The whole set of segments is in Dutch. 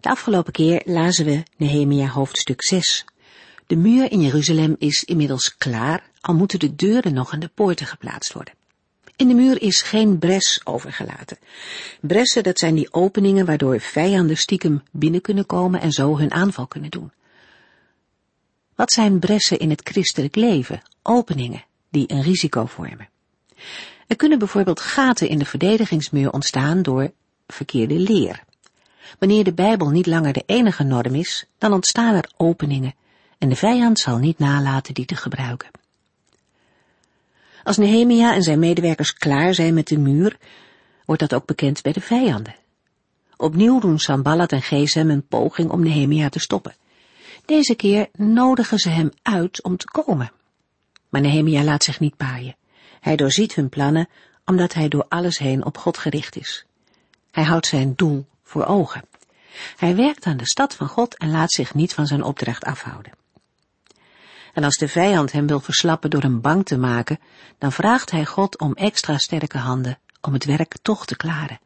De afgelopen keer lazen we Nehemia hoofdstuk 6. De muur in Jeruzalem is inmiddels klaar, al moeten de deuren nog aan de poorten geplaatst worden. In de muur is geen bres overgelaten. Bressen, dat zijn die openingen waardoor vijanden stiekem binnen kunnen komen en zo hun aanval kunnen doen. Wat zijn bressen in het christelijk leven? Openingen die een risico vormen. Er kunnen bijvoorbeeld gaten in de verdedigingsmuur ontstaan door verkeerde leer. Wanneer de Bijbel niet langer de enige norm is, dan ontstaan er openingen en de vijand zal niet nalaten die te gebruiken. Als Nehemia en zijn medewerkers klaar zijn met de muur, wordt dat ook bekend bij de vijanden. Opnieuw doen Sambalat en Gesem een poging om Nehemia te stoppen. Deze keer nodigen ze hem uit om te komen. Maar Nehemia laat zich niet paaien. Hij doorziet hun plannen, omdat hij door alles heen op God gericht is. Hij houdt zijn doel voor ogen. Hij werkt aan de stad van God en laat zich niet van zijn opdracht afhouden. En als de vijand hem wil verslappen door hem bang te maken, dan vraagt hij God om extra sterke handen om het werk toch te klaren.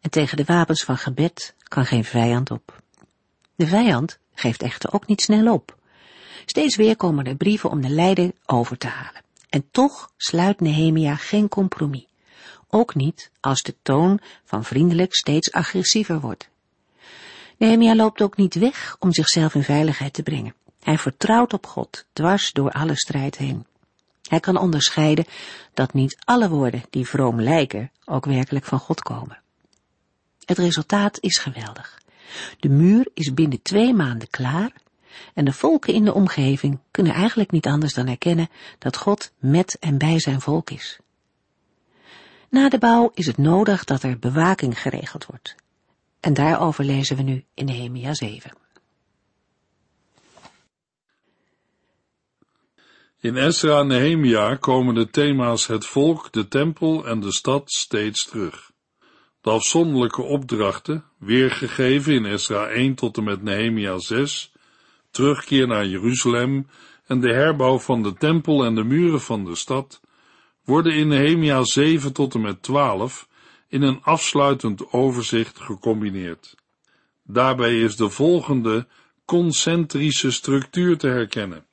En tegen de wapens van gebed kan geen vijand op. De vijand geeft echter ook niet snel op. Steeds weer komen er brieven om de leider over te halen. En toch sluit Nehemia geen compromis. Ook niet als de toon van vriendelijk steeds agressiever wordt. Nehemia loopt ook niet weg om zichzelf in veiligheid te brengen. Hij vertrouwt op God, dwars door alle strijd heen. Hij kan onderscheiden dat niet alle woorden die vroom lijken ook werkelijk van God komen. Het resultaat is geweldig. De muur is binnen twee maanden klaar en de volken in de omgeving kunnen eigenlijk niet anders dan erkennen dat God met en bij zijn volk is. Na de bouw is het nodig dat er bewaking geregeld wordt. En daarover lezen we nu in Nehemia 7. In Esra en Nehemia komen de thema's het volk, de tempel en de stad steeds terug. De afzonderlijke opdrachten, weergegeven in Esra 1 tot en met Nehemia 6, terugkeer naar Jeruzalem en de herbouw van de tempel en de muren van de stad, worden in Nehemia 7 tot en met 12 in een afsluitend overzicht gecombineerd. Daarbij is de volgende concentrische structuur te herkennen.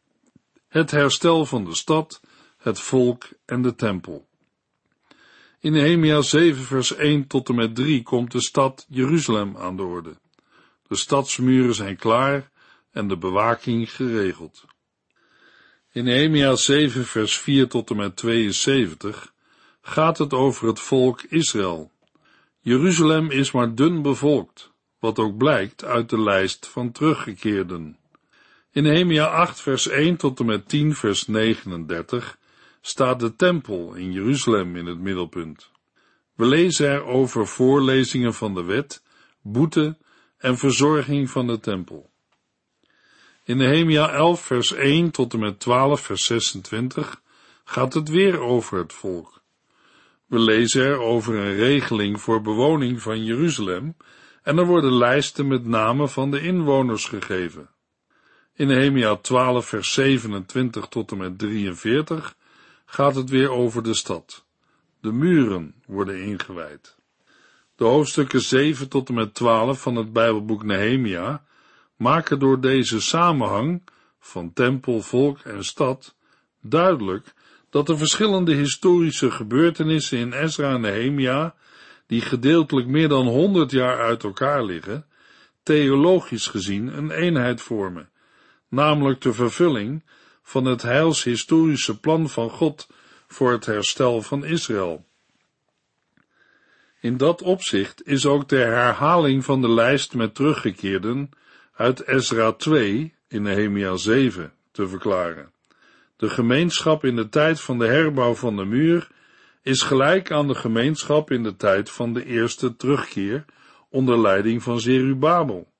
Het herstel van de stad, het volk en de tempel. In Nehemia 7 vers 1 tot en met 3 komt de stad Jeruzalem aan de orde. De stadsmuren zijn klaar en de bewaking geregeld. In Nehemia 7 vers 4 tot en met 72 gaat het over het volk Israël. Jeruzalem is maar dun bevolkt, wat ook blijkt uit de lijst van teruggekeerden. In Nehemia 8 vers 1 tot en met 10 vers 39 staat de tempel in Jeruzalem in het middelpunt. We lezen er over voorlezingen van de wet, boete en verzorging van de tempel. In Nehemia 11 vers 1 tot en met 12 vers 26 gaat het weer over het volk. We lezen er over een regeling voor bewoning van Jeruzalem en er worden lijsten met namen van de inwoners gegeven. In Nehemia 12 vers 27 tot en met 43 gaat het weer over de stad. De muren worden ingewijd. De hoofdstukken 7 tot en met 12 van het Bijbelboek Nehemia maken door deze samenhang van tempel, volk en stad duidelijk dat de verschillende historische gebeurtenissen in Ezra en Nehemia, die gedeeltelijk meer dan honderd jaar uit elkaar liggen, theologisch gezien een eenheid vormen, namelijk de vervulling van het heilshistorische plan van God voor het herstel van Israël. In dat opzicht is ook de herhaling van de lijst met teruggekeerden uit Ezra 2 in Nehemia 7 te verklaren. De gemeenschap in de tijd van de herbouw van de muur is gelijk aan de gemeenschap in de tijd van de eerste terugkeer onder leiding van Zerubabel.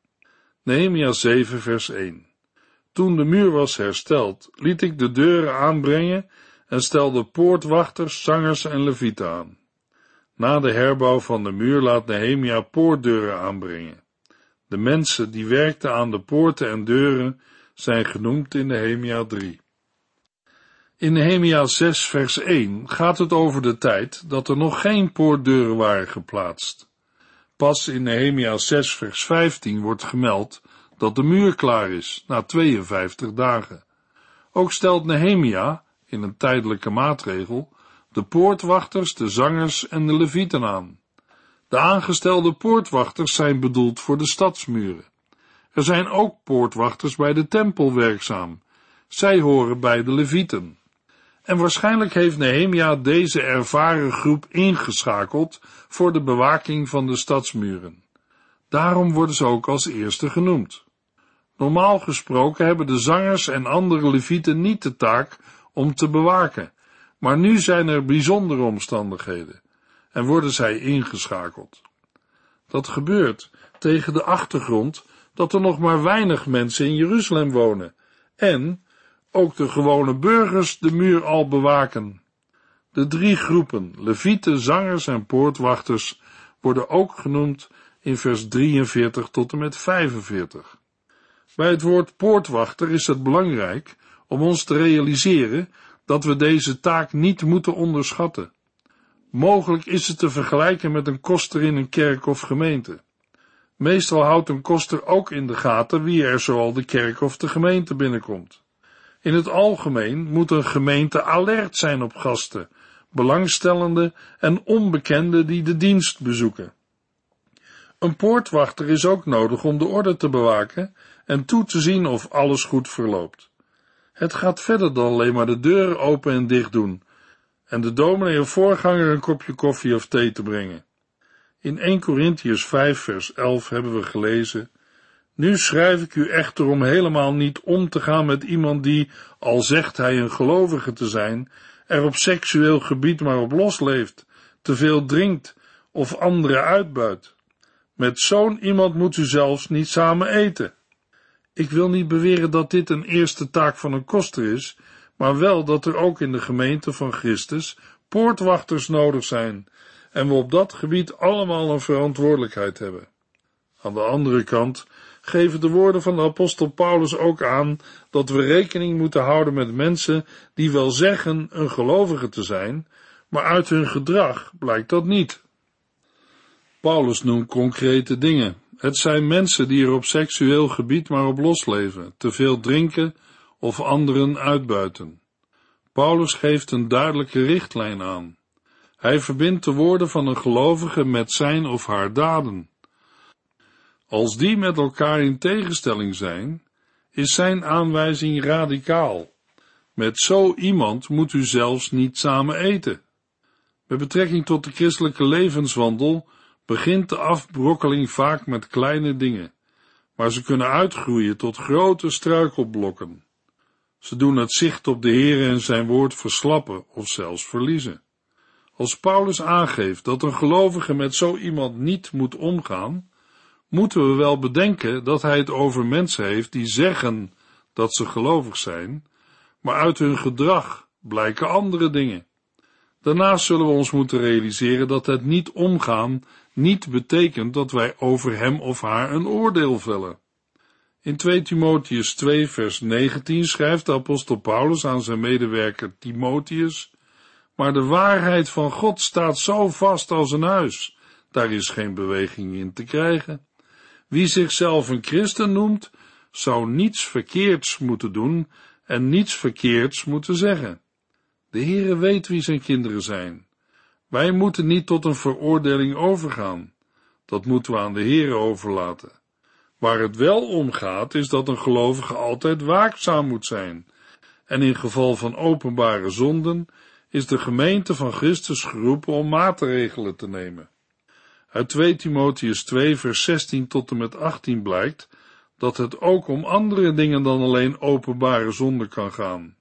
Nehemia 7 vers 1 Toen de muur was hersteld, liet ik de deuren aanbrengen en stelde poortwachters, zangers en levieten aan. Na de herbouw van de muur laat Nehemia poortdeuren aanbrengen. De mensen die werkten aan de poorten en deuren zijn genoemd in Nehemia 3. In Nehemia 6 vers 1 gaat het over de tijd dat er nog geen poortdeuren waren geplaatst. Pas in Nehemia 6 vers 15 wordt gemeld dat de muur klaar is, na 52 dagen. Ook stelt Nehemia, in een tijdelijke maatregel, de poortwachters, de zangers en de levieten aan. De aangestelde poortwachters zijn bedoeld voor de stadsmuren. Er zijn ook poortwachters bij de tempel werkzaam. Zij horen bij de levieten. En waarschijnlijk heeft Nehemia deze ervaren groep ingeschakeld voor de bewaking van de stadsmuren. Daarom worden ze ook als eerste genoemd. Normaal gesproken hebben de zangers en andere levieten niet de taak om te bewaken, maar nu zijn er bijzondere omstandigheden en worden zij ingeschakeld. Dat gebeurt tegen de achtergrond dat er nog maar weinig mensen in Jeruzalem wonen en ook de gewone burgers de muur al bewaken. De drie groepen, levieten, zangers en poortwachters, worden ook genoemd in vers 43 tot en met 45. Bij het woord poortwachter is het belangrijk om ons te realiseren dat we deze taak niet moeten onderschatten. Mogelijk is het te vergelijken met een koster in een kerk of gemeente. Meestal houdt een koster ook in de gaten wie er zoal de kerk of de gemeente binnenkomt. In het algemeen moet een gemeente alert zijn op gasten, belangstellenden en onbekenden die de dienst bezoeken. Een poortwachter is ook nodig om de orde te bewaken en toe te zien of alles goed verloopt. Het gaat verder dan alleen maar de deuren open en dicht doen en de dominee of voorganger een kopje koffie of thee te brengen. In 1 Corinthians 5 vers 11 hebben we gelezen nu schrijf ik u echter om helemaal niet om te gaan met iemand die, al zegt hij een gelovige te zijn, er op seksueel gebied maar op losleeft, te veel drinkt of anderen uitbuit. Met zo'n iemand moet u zelfs niet samen eten. Ik wil niet beweren dat dit een eerste taak van een koster is, maar wel dat er ook in de gemeente van Christus poortwachters nodig zijn en we op dat gebied allemaal een verantwoordelijkheid hebben. Aan de andere kant geven de woorden van de apostel Paulus ook aan dat we rekening moeten houden met mensen die wel zeggen een gelovige te zijn, maar uit hun gedrag blijkt dat niet. Paulus noemt concrete dingen. Het zijn mensen die er op seksueel gebied maar op losleven, te veel drinken of anderen uitbuiten. Paulus geeft een duidelijke richtlijn aan. Hij verbindt de woorden van een gelovige met zijn of haar daden. Als die met elkaar in tegenstelling zijn, is zijn aanwijzing radicaal. Met zo iemand moet u zelfs niet samen eten. Met betrekking tot de christelijke levenswandel begint de afbrokkeling vaak met kleine dingen, maar ze kunnen uitgroeien tot grote struikelblokken. Ze doen het zicht op de Heer en zijn woord verslappen of zelfs verliezen. Als Paulus aangeeft dat een gelovige met zo iemand niet moet omgaan, moeten we wel bedenken dat hij het over mensen heeft die zeggen dat ze gelovig zijn, maar uit hun gedrag blijken andere dingen. Daarnaast zullen we ons moeten realiseren dat het niet omgaan niet betekent dat wij over hem of haar een oordeel vellen. In 2 Timotheus 2 vers 19 schrijft de apostel Paulus aan zijn medewerker Timotheus, maar de waarheid van God staat zo vast als een huis, daar is geen beweging in te krijgen. Wie zichzelf een christen noemt, zou niets verkeerds moeten doen en niets verkeerds moeten zeggen. De Heere weet wie zijn kinderen zijn. Wij moeten niet tot een veroordeling overgaan. Dat moeten we aan de Heere overlaten. Waar het wel om gaat, is dat een gelovige altijd waakzaam moet zijn. En in geval van openbare zonden is de gemeente van Christus geroepen om maatregelen te nemen. Uit 2 Timotheus 2 vers 16 tot en met 18 blijkt dat het ook om andere dingen dan alleen openbare zonde kan gaan.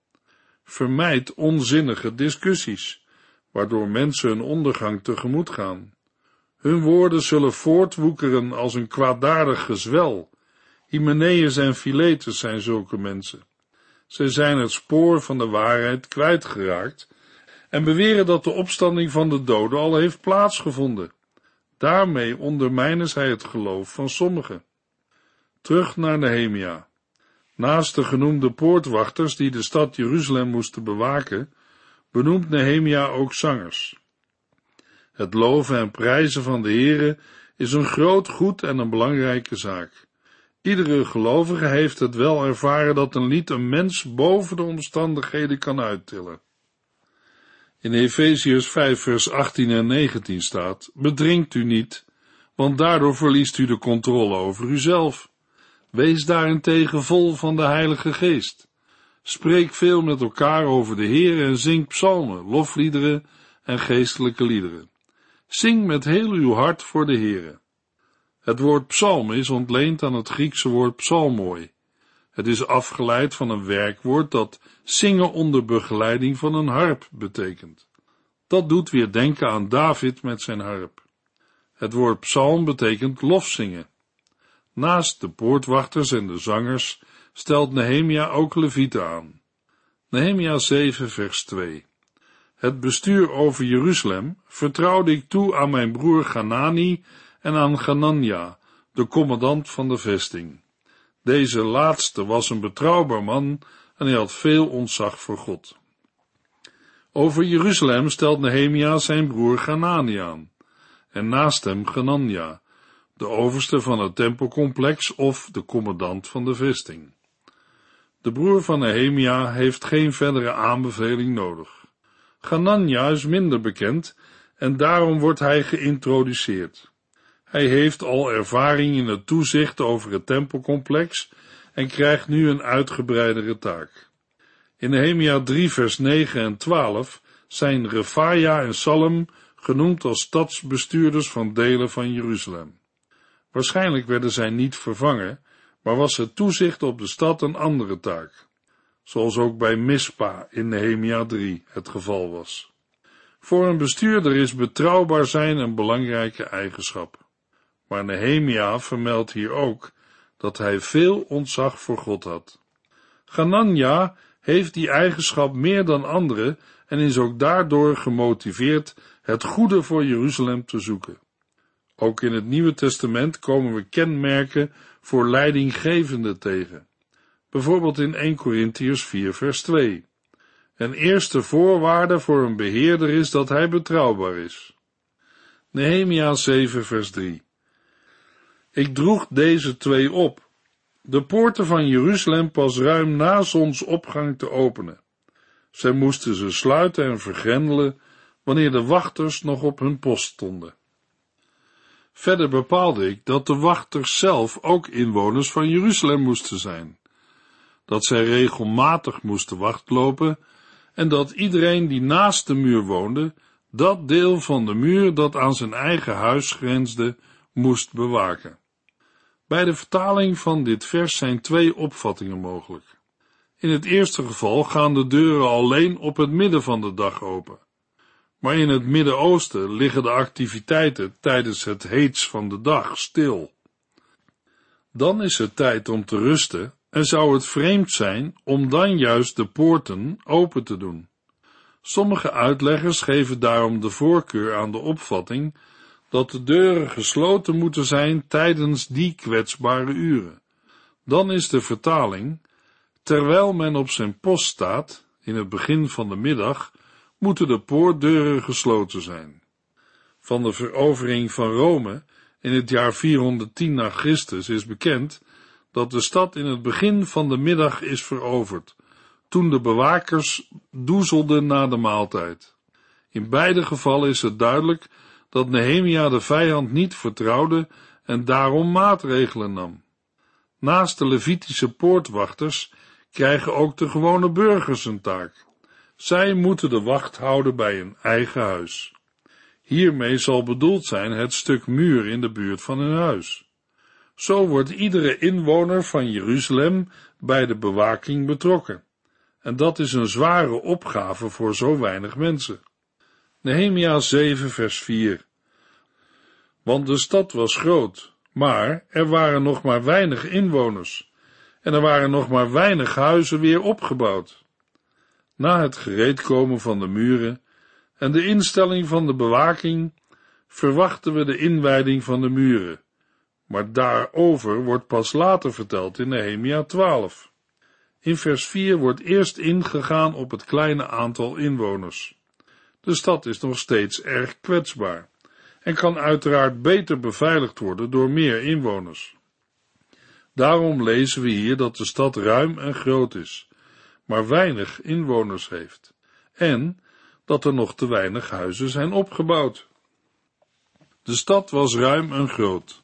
Vermijd onzinnige discussies, waardoor mensen hun ondergang tegemoet gaan. Hun woorden zullen voortwoekeren als een kwaadaardig gezwel. Hymenaeus en Philetus zijn zulke mensen. Zij zijn het spoor van de waarheid kwijtgeraakt en beweren dat de opstanding van de doden al heeft plaatsgevonden. Daarmee ondermijnen zij het geloof van sommigen. Terug naar Nehemia. Naast de genoemde poortwachters die de stad Jeruzalem moesten bewaken, benoemt Nehemia ook zangers. Het loven en prijzen van de Heere is een groot goed en een belangrijke zaak. Iedere gelovige heeft het wel ervaren dat een lied een mens boven de omstandigheden kan uittillen. In Efeziërs 5 vers 18 en 19 staat, bedrinkt u niet, want daardoor verliest u de controle over uzelf. Wees daarentegen vol van de Heilige Geest. Spreek veel met elkaar over de Heer en zing psalmen, lofliederen en geestelijke liederen. Zing met heel uw hart voor de Heere. Het woord psalm is ontleend aan het Griekse woord psalmoi. Het is afgeleid van een werkwoord dat zingen onder begeleiding van een harp betekent. Dat doet weer denken aan David met zijn harp. Het woord psalm betekent lofzingen. Naast de poortwachters en de zangers stelt Nehemia ook levieten aan. Nehemia 7 vers 2 Het bestuur over Jeruzalem vertrouwde ik toe aan mijn broer Ganani en aan Ganania, de commandant van de vesting. Deze laatste was een betrouwbaar man en hij had veel ontzag voor God. Over Jeruzalem stelt Nehemia zijn broer Ganani aan, en naast hem Ganania, de overste van het tempelcomplex of de commandant van de vesting. De broer van Nehemia heeft geen verdere aanbeveling nodig. Ganania is minder bekend en daarom wordt hij geïntroduceerd. Hij heeft al ervaring in het toezicht over het tempelcomplex en krijgt nu een uitgebreidere taak. In Nehemia 3 vers 9 en 12 zijn Refaia en Salem genoemd als stadsbestuurders van delen van Jeruzalem. Waarschijnlijk werden zij niet vervangen, maar was het toezicht op de stad een andere taak, zoals ook bij Mispa in Nehemia 3 het geval was. Voor een bestuurder is betrouwbaar zijn een belangrijke eigenschap. Maar Nehemia vermeldt hier ook dat hij veel ontzag voor God had. Ganania heeft die eigenschap meer dan anderen en is ook daardoor gemotiveerd het goede voor Jeruzalem te zoeken. Ook in het Nieuwe Testament komen we kenmerken voor leidinggevende tegen. Bijvoorbeeld in 1 Corinthiërs 4 vers 2. Een eerste voorwaarde voor een beheerder is dat hij betrouwbaar is. Nehemia 7 vers 3. Ik droeg deze twee op, de poorten van Jeruzalem pas ruim na zonsopgang te openen. Zij moesten ze sluiten en vergrendelen wanneer de wachters nog op hun post stonden. Verder bepaalde ik dat de wachters zelf ook inwoners van Jeruzalem moesten zijn, dat zij regelmatig moesten wachtlopen en dat iedereen die naast de muur woonde, dat deel van de muur dat aan zijn eigen huis grensde, moest bewaken. Bij de vertaling van dit vers zijn twee opvattingen mogelijk. In het eerste geval gaan de deuren alleen op het midden van de dag open. Maar in het Midden-Oosten liggen de activiteiten tijdens het heets van de dag stil. Dan is het tijd om te rusten en zou het vreemd zijn om dan juist de poorten open te doen. Sommige uitleggers geven daarom de voorkeur aan de opvatting dat de deuren gesloten moeten zijn tijdens die kwetsbare uren. Dan is de vertaling, terwijl men op zijn post staat, in het begin van de middag, moeten de poortdeuren gesloten zijn. Van de verovering van Rome in het jaar 410 na Christus is bekend dat de stad in het begin van de middag is veroverd, toen de bewakers doezelden na de maaltijd. In beide gevallen is het duidelijk dat Nehemia de vijand niet vertrouwde en daarom maatregelen nam. Naast de Levitische poortwachters krijgen ook de gewone burgers een taak. Zij moeten de wacht houden bij hun eigen huis. Hiermee zal bedoeld zijn het stuk muur in de buurt van hun huis. Zo wordt iedere inwoner van Jeruzalem bij de bewaking betrokken. En dat is een zware opgave voor zo weinig mensen. Nehemia 7 vers 4 Want de stad was groot, Maar er waren nog maar weinig inwoners en er waren nog maar weinig huizen weer opgebouwd. Na het gereedkomen van de muren en de instelling van de bewaking verwachten we de inwijding van de muren, maar daarover wordt pas later verteld in Nehemia 12. In vers 4 wordt eerst ingegaan op het kleine aantal inwoners. De stad is nog steeds erg kwetsbaar en kan uiteraard beter beveiligd worden door meer inwoners. Daarom lezen we hier dat de stad ruim en groot is, maar weinig inwoners heeft, en dat er nog te weinig huizen zijn opgebouwd. De stad was ruim en groot,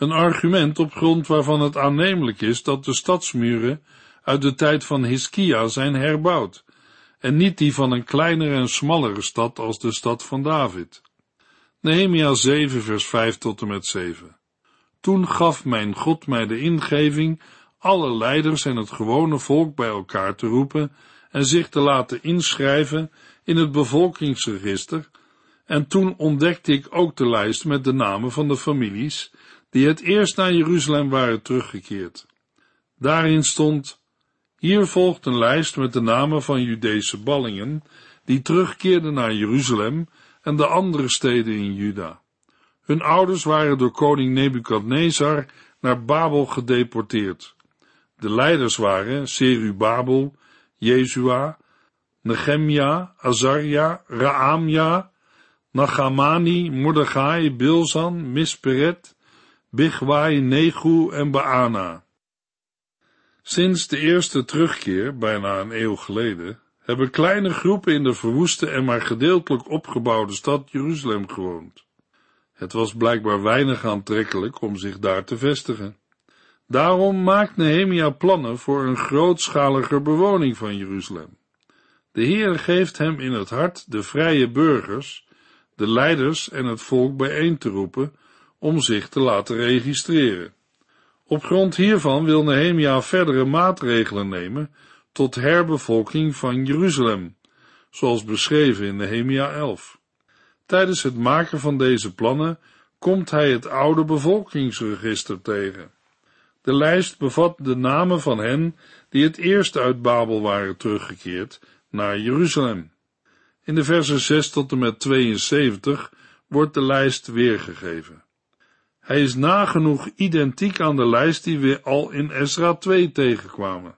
een argument op grond waarvan het aannemelijk is dat de stadsmuren uit de tijd van Hiskia zijn herbouwd, en niet die van een kleinere en smallere stad als de stad van David. Nehemia 7 vers 5 tot en met 7 Toen gaf mijn God mij de ingeving alle leiders en het gewone volk bij elkaar te roepen en zich te laten inschrijven in het bevolkingsregister, en toen ontdekte ik ook de lijst met de namen van de families die het eerst naar Jeruzalem waren teruggekeerd. Daarin stond, hier volgt een lijst met de namen van Judese ballingen, die terugkeerden naar Jeruzalem en de andere steden in Juda. Hun ouders waren door koning Nebukadnezar naar Babel gedeporteerd. De leiders waren Serubabel, Jezua, Nehemia, Azaria, Raamja, Nagamani, Mordechai, Bilzan, Misperet, Bigwai, Negu en Baana. Sinds de eerste terugkeer, bijna een eeuw geleden, hebben kleine groepen in de verwoeste en maar gedeeltelijk opgebouwde stad Jeruzalem gewoond. Het was blijkbaar weinig aantrekkelijk om zich daar te vestigen. Daarom maakt Nehemia plannen voor een grootschalige bewoning van Jeruzalem. De Heer geeft hem in het hart de vrije burgers, de leiders en het volk bijeen te roepen om zich te laten registreren. Op grond hiervan wil Nehemia verdere maatregelen nemen tot herbevolking van Jeruzalem, zoals beschreven in Nehemia 11. Tijdens het maken van deze plannen komt hij het oude bevolkingsregister tegen. De lijst bevat de namen van hen die het eerst uit Babel waren teruggekeerd naar Jeruzalem. In de versen 6 tot en met 72 wordt de lijst weergegeven. Hij is nagenoeg identiek aan de lijst die we al in Ezra 2 tegenkwamen.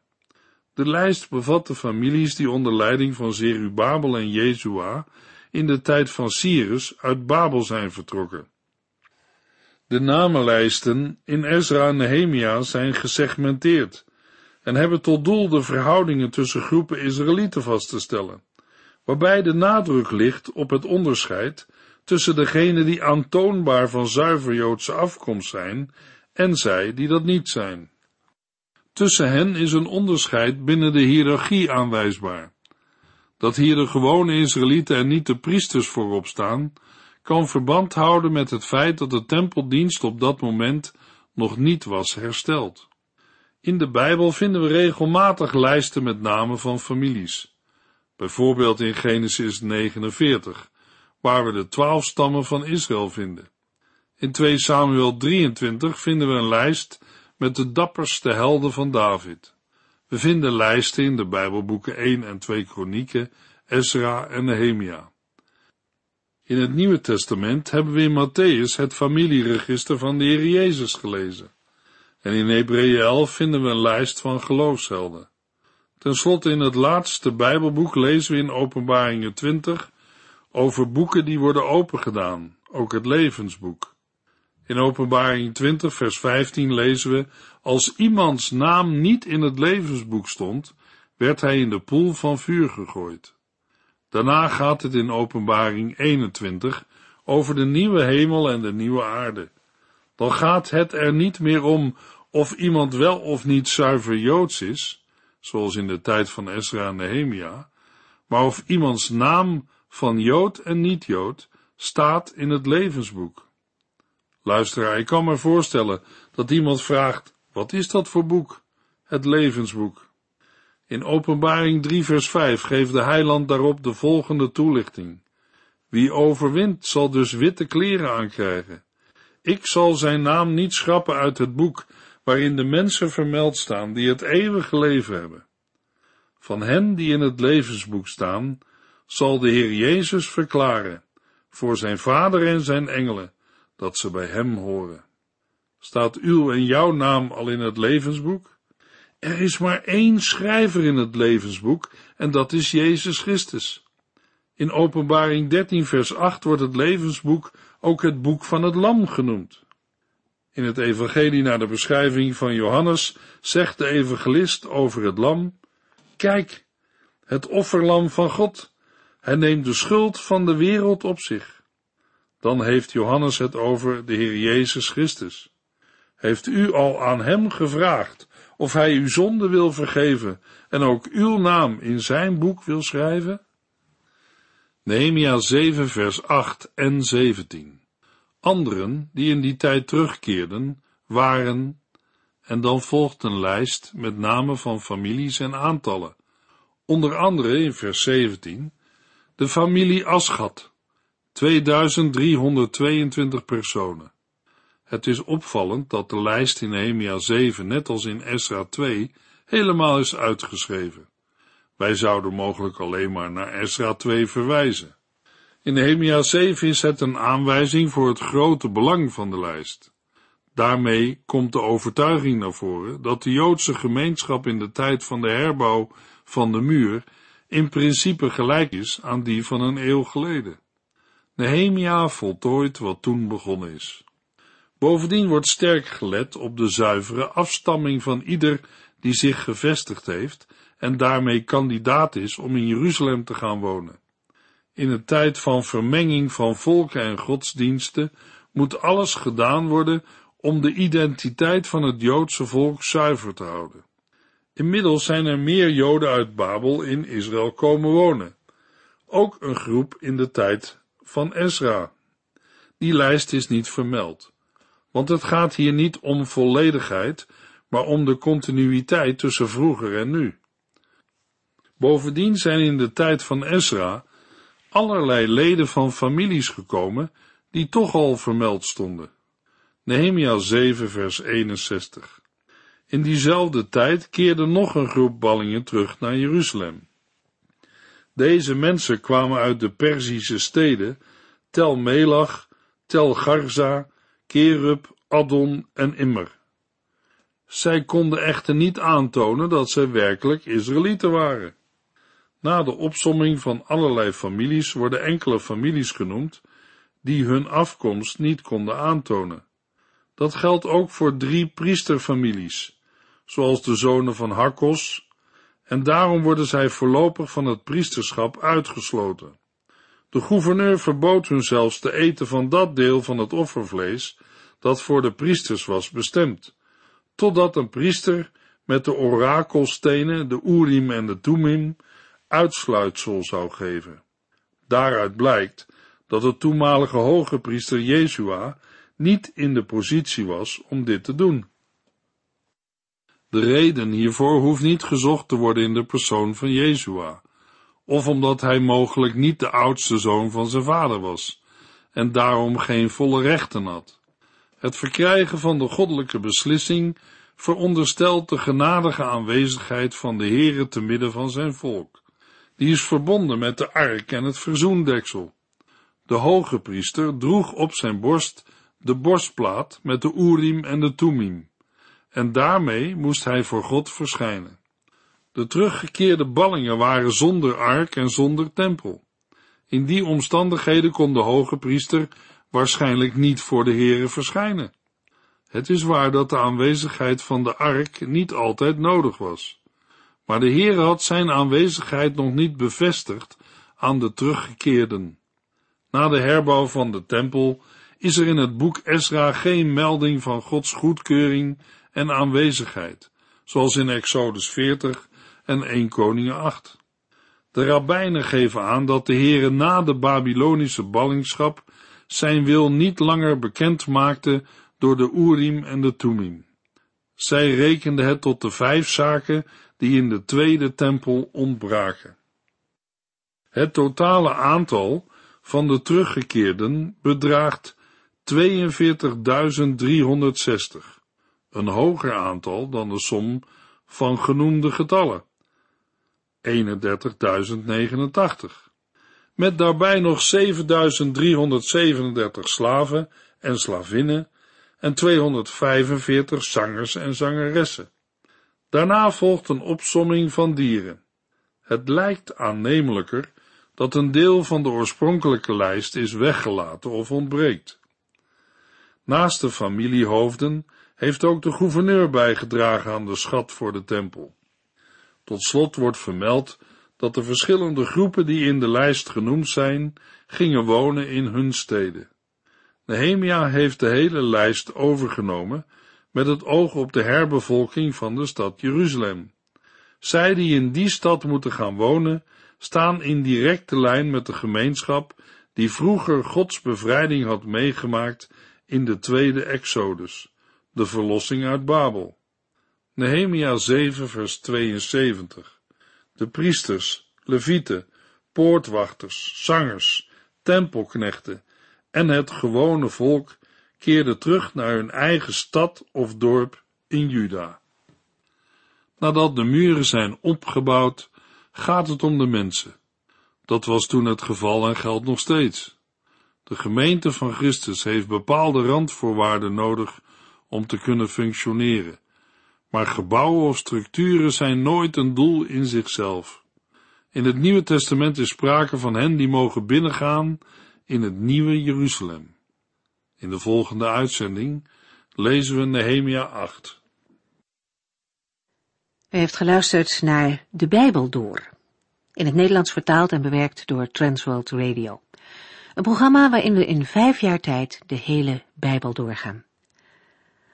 De lijst bevat de families die onder leiding van Zerubabel en Jezua in de tijd van Cyrus uit Babel zijn vertrokken. De namenlijsten in Ezra en Nehemia zijn gesegmenteerd en hebben tot doel de verhoudingen tussen groepen Israëlieten vast te stellen, waarbij de nadruk ligt op het onderscheid tussen degenen die aantoonbaar van zuiver Joodse afkomst zijn en zij die dat niet zijn. Tussen hen is een onderscheid binnen de hiërarchie aanwijsbaar. Dat hier de gewone Israëlieten en niet de priesters voorop staan, kan verband houden met het feit dat de tempeldienst op dat moment nog niet was hersteld. In de Bijbel vinden we regelmatig lijsten met namen van families. Bijvoorbeeld in Genesis 49, waar we de twaalf stammen van Israël vinden. In 2 Samuel 23 vinden we een lijst met de dapperste helden van David. We vinden lijsten in de Bijbelboeken 1 en 2 Kronieken, Ezra en Nehemia. In het Nieuwe Testament hebben we in Matthäus het familieregister van de Heer Jezus gelezen. En in Hebreeën 11 vinden we een lijst van geloofshelden. Ten slotte in het laatste Bijbelboek lezen we in Openbaringen 20 over boeken die worden opengedaan, ook het levensboek. In Openbaring 20 vers 15 lezen we, als iemands naam niet in het levensboek stond, werd hij in de poel van vuur gegooid. Daarna gaat het in Openbaring 21 over de nieuwe hemel en de nieuwe aarde. Dan gaat het er niet meer om of iemand wel of niet zuiver Joods is, zoals in de tijd van Ezra en Nehemia, maar of iemands naam van Jood en niet-Jood staat in het levensboek. Luisteraar, ik kan me voorstellen dat iemand vraagt, wat is dat voor boek? Het levensboek. In Openbaring 3 vers 5 geeft de heiland daarop de volgende toelichting. Wie overwint zal dus witte kleren aankrijgen. ik zal zijn naam niet schrappen uit het boek waarin de mensen vermeld staan die het eeuwige leven hebben. Van hen die in het levensboek staan, zal de Heer Jezus verklaren, voor zijn vader en zijn engelen, dat ze bij hem horen. Staat uw en jouw naam al in het levensboek? Er is maar één schrijver in het levensboek, en dat is Jezus Christus. In Openbaring 13, vers 8 wordt het levensboek ook het boek van het Lam genoemd. In het Evangelie naar de beschrijving van Johannes zegt de evangelist over het Lam: Kijk, het offerlam van God. Hij neemt de schuld van de wereld op zich. Dan heeft Johannes het over de Heer Jezus Christus. Heeft u al aan hem gevraagd of hij uw zonde wil vergeven en ook uw naam in zijn boek wil schrijven? Nehemia 7 vers 8 en 17 Anderen die in die tijd terugkeerden, waren, en dan volgt een lijst met namen van families en aantallen. Onder andere in vers 17 de familie Aschat, 2322 personen. Het is opvallend dat de lijst in Nehemia 7, net als in Esra 2, helemaal is uitgeschreven. Wij zouden mogelijk alleen maar naar Esra 2 verwijzen. In Nehemia 7 is het een aanwijzing voor het grote belang van de lijst. Daarmee komt de overtuiging naar voren dat de Joodse gemeenschap in de tijd van de herbouw van de muur in principe gelijk is aan die van een eeuw geleden. Nehemia voltooit wat toen begonnen is. Bovendien wordt sterk gelet op de zuivere afstamming van ieder die zich gevestigd heeft en daarmee kandidaat is om in Jeruzalem te gaan wonen. In een tijd van vermenging van volken en godsdiensten moet alles gedaan worden om de identiteit van het Joodse volk zuiver te houden. Inmiddels zijn er meer Joden uit Babel in Israël komen wonen. Ook een groep in de tijd van Ezra. Die lijst is niet vermeld, want het gaat hier niet om volledigheid, maar om de continuïteit tussen vroeger en nu. Bovendien zijn in de tijd van Ezra allerlei leden van families gekomen die toch al vermeld stonden. Nehemia 7 vers 61 In diezelfde tijd keerde nog een groep ballingen terug naar Jeruzalem. Deze mensen kwamen uit de Perzische steden Tel Melach, Tel Garza, Kerub, Adon en Immer. Zij konden echter niet aantonen dat zij werkelijk Israëlieten waren. Na de opsomming van allerlei families worden enkele families genoemd die hun afkomst niet konden aantonen. Dat geldt ook voor drie priesterfamilies, zoals de zonen van Hakkos, en daarom worden zij voorlopig van het priesterschap uitgesloten. De gouverneur verbood hun zelfs te eten van dat deel van het offervlees dat voor de priesters was bestemd, totdat een priester met de orakelstenen, de Urim en de Tumim, uitsluitsel zou geven. Daaruit blijkt dat de toenmalige hoge priester Jezua niet in de positie was om dit te doen. De reden hiervoor hoeft niet gezocht te worden in de persoon van Jezua, of omdat hij mogelijk niet de oudste zoon van zijn vader was, en daarom geen volle rechten had. Het verkrijgen van de goddelijke beslissing veronderstelt de genadige aanwezigheid van de Heere te midden van zijn volk die is verbonden met de ark en het verzoendeksel. De hoge priester droeg op zijn borst de borstplaat met de Urim en de Tumim, en daarmee moest hij voor God verschijnen. De teruggekeerde ballingen waren zonder ark en zonder tempel. In die omstandigheden kon de hoge priester waarschijnlijk niet voor de Here verschijnen. Het is waar dat de aanwezigheid van de ark niet altijd nodig was. Maar de Heer had zijn aanwezigheid nog niet bevestigd aan de teruggekeerden. Na de herbouw van de tempel is er in het boek Esra geen melding van Gods goedkeuring en aanwezigheid, zoals in Exodus 40 en 1 Koningen 8. De rabbijnen geven aan dat de Heere na de Babylonische ballingschap zijn wil niet langer bekend maakte door de Urim en de Tumim. Zij rekenden het tot de vijf zaken die in de tweede tempel ontbraken. Het totale aantal van de teruggekeerden bedraagt een hoger aantal dan de som van genoemde getallen, 31.089, met daarbij nog 7.337 slaven en slavinnen en 245 zangers en zangeressen. Daarna volgt een opsomming van dieren. Het lijkt aannemelijker dat een deel van de oorspronkelijke lijst is weggelaten of ontbreekt. Naast de familiehoofden heeft ook de gouverneur bijgedragen aan de schat voor de tempel. Tot slot wordt vermeld dat de verschillende groepen die in de lijst genoemd zijn, gingen wonen in hun steden. Nehemia heeft de hele lijst overgenomen met het oog op de herbevolking van de stad Jeruzalem. Zij die in die stad moeten gaan wonen, staan in directe lijn met de gemeenschap die vroeger Gods bevrijding had meegemaakt in de tweede Exodus, de verlossing uit Babel. Nehemia 7 vers 72 De priesters, levieten, poortwachters, zangers, tempelknechten en het gewone volk keerden terug naar hun eigen stad of dorp in Juda. Nadat de muren zijn opgebouwd, gaat het om de mensen. Dat was toen het geval en geldt nog steeds. De gemeente van Christus heeft bepaalde randvoorwaarden nodig om te kunnen functioneren, maar gebouwen of structuren zijn nooit een doel in zichzelf. In het Nieuwe Testament is sprake van hen die mogen binnengaan in het nieuwe Jeruzalem. In de volgende uitzending lezen we Nehemia 8. U heeft geluisterd naar De Bijbel Door, in het Nederlands vertaald en bewerkt door Transworld Radio. Een programma waarin we in vijf jaar tijd de hele Bijbel doorgaan.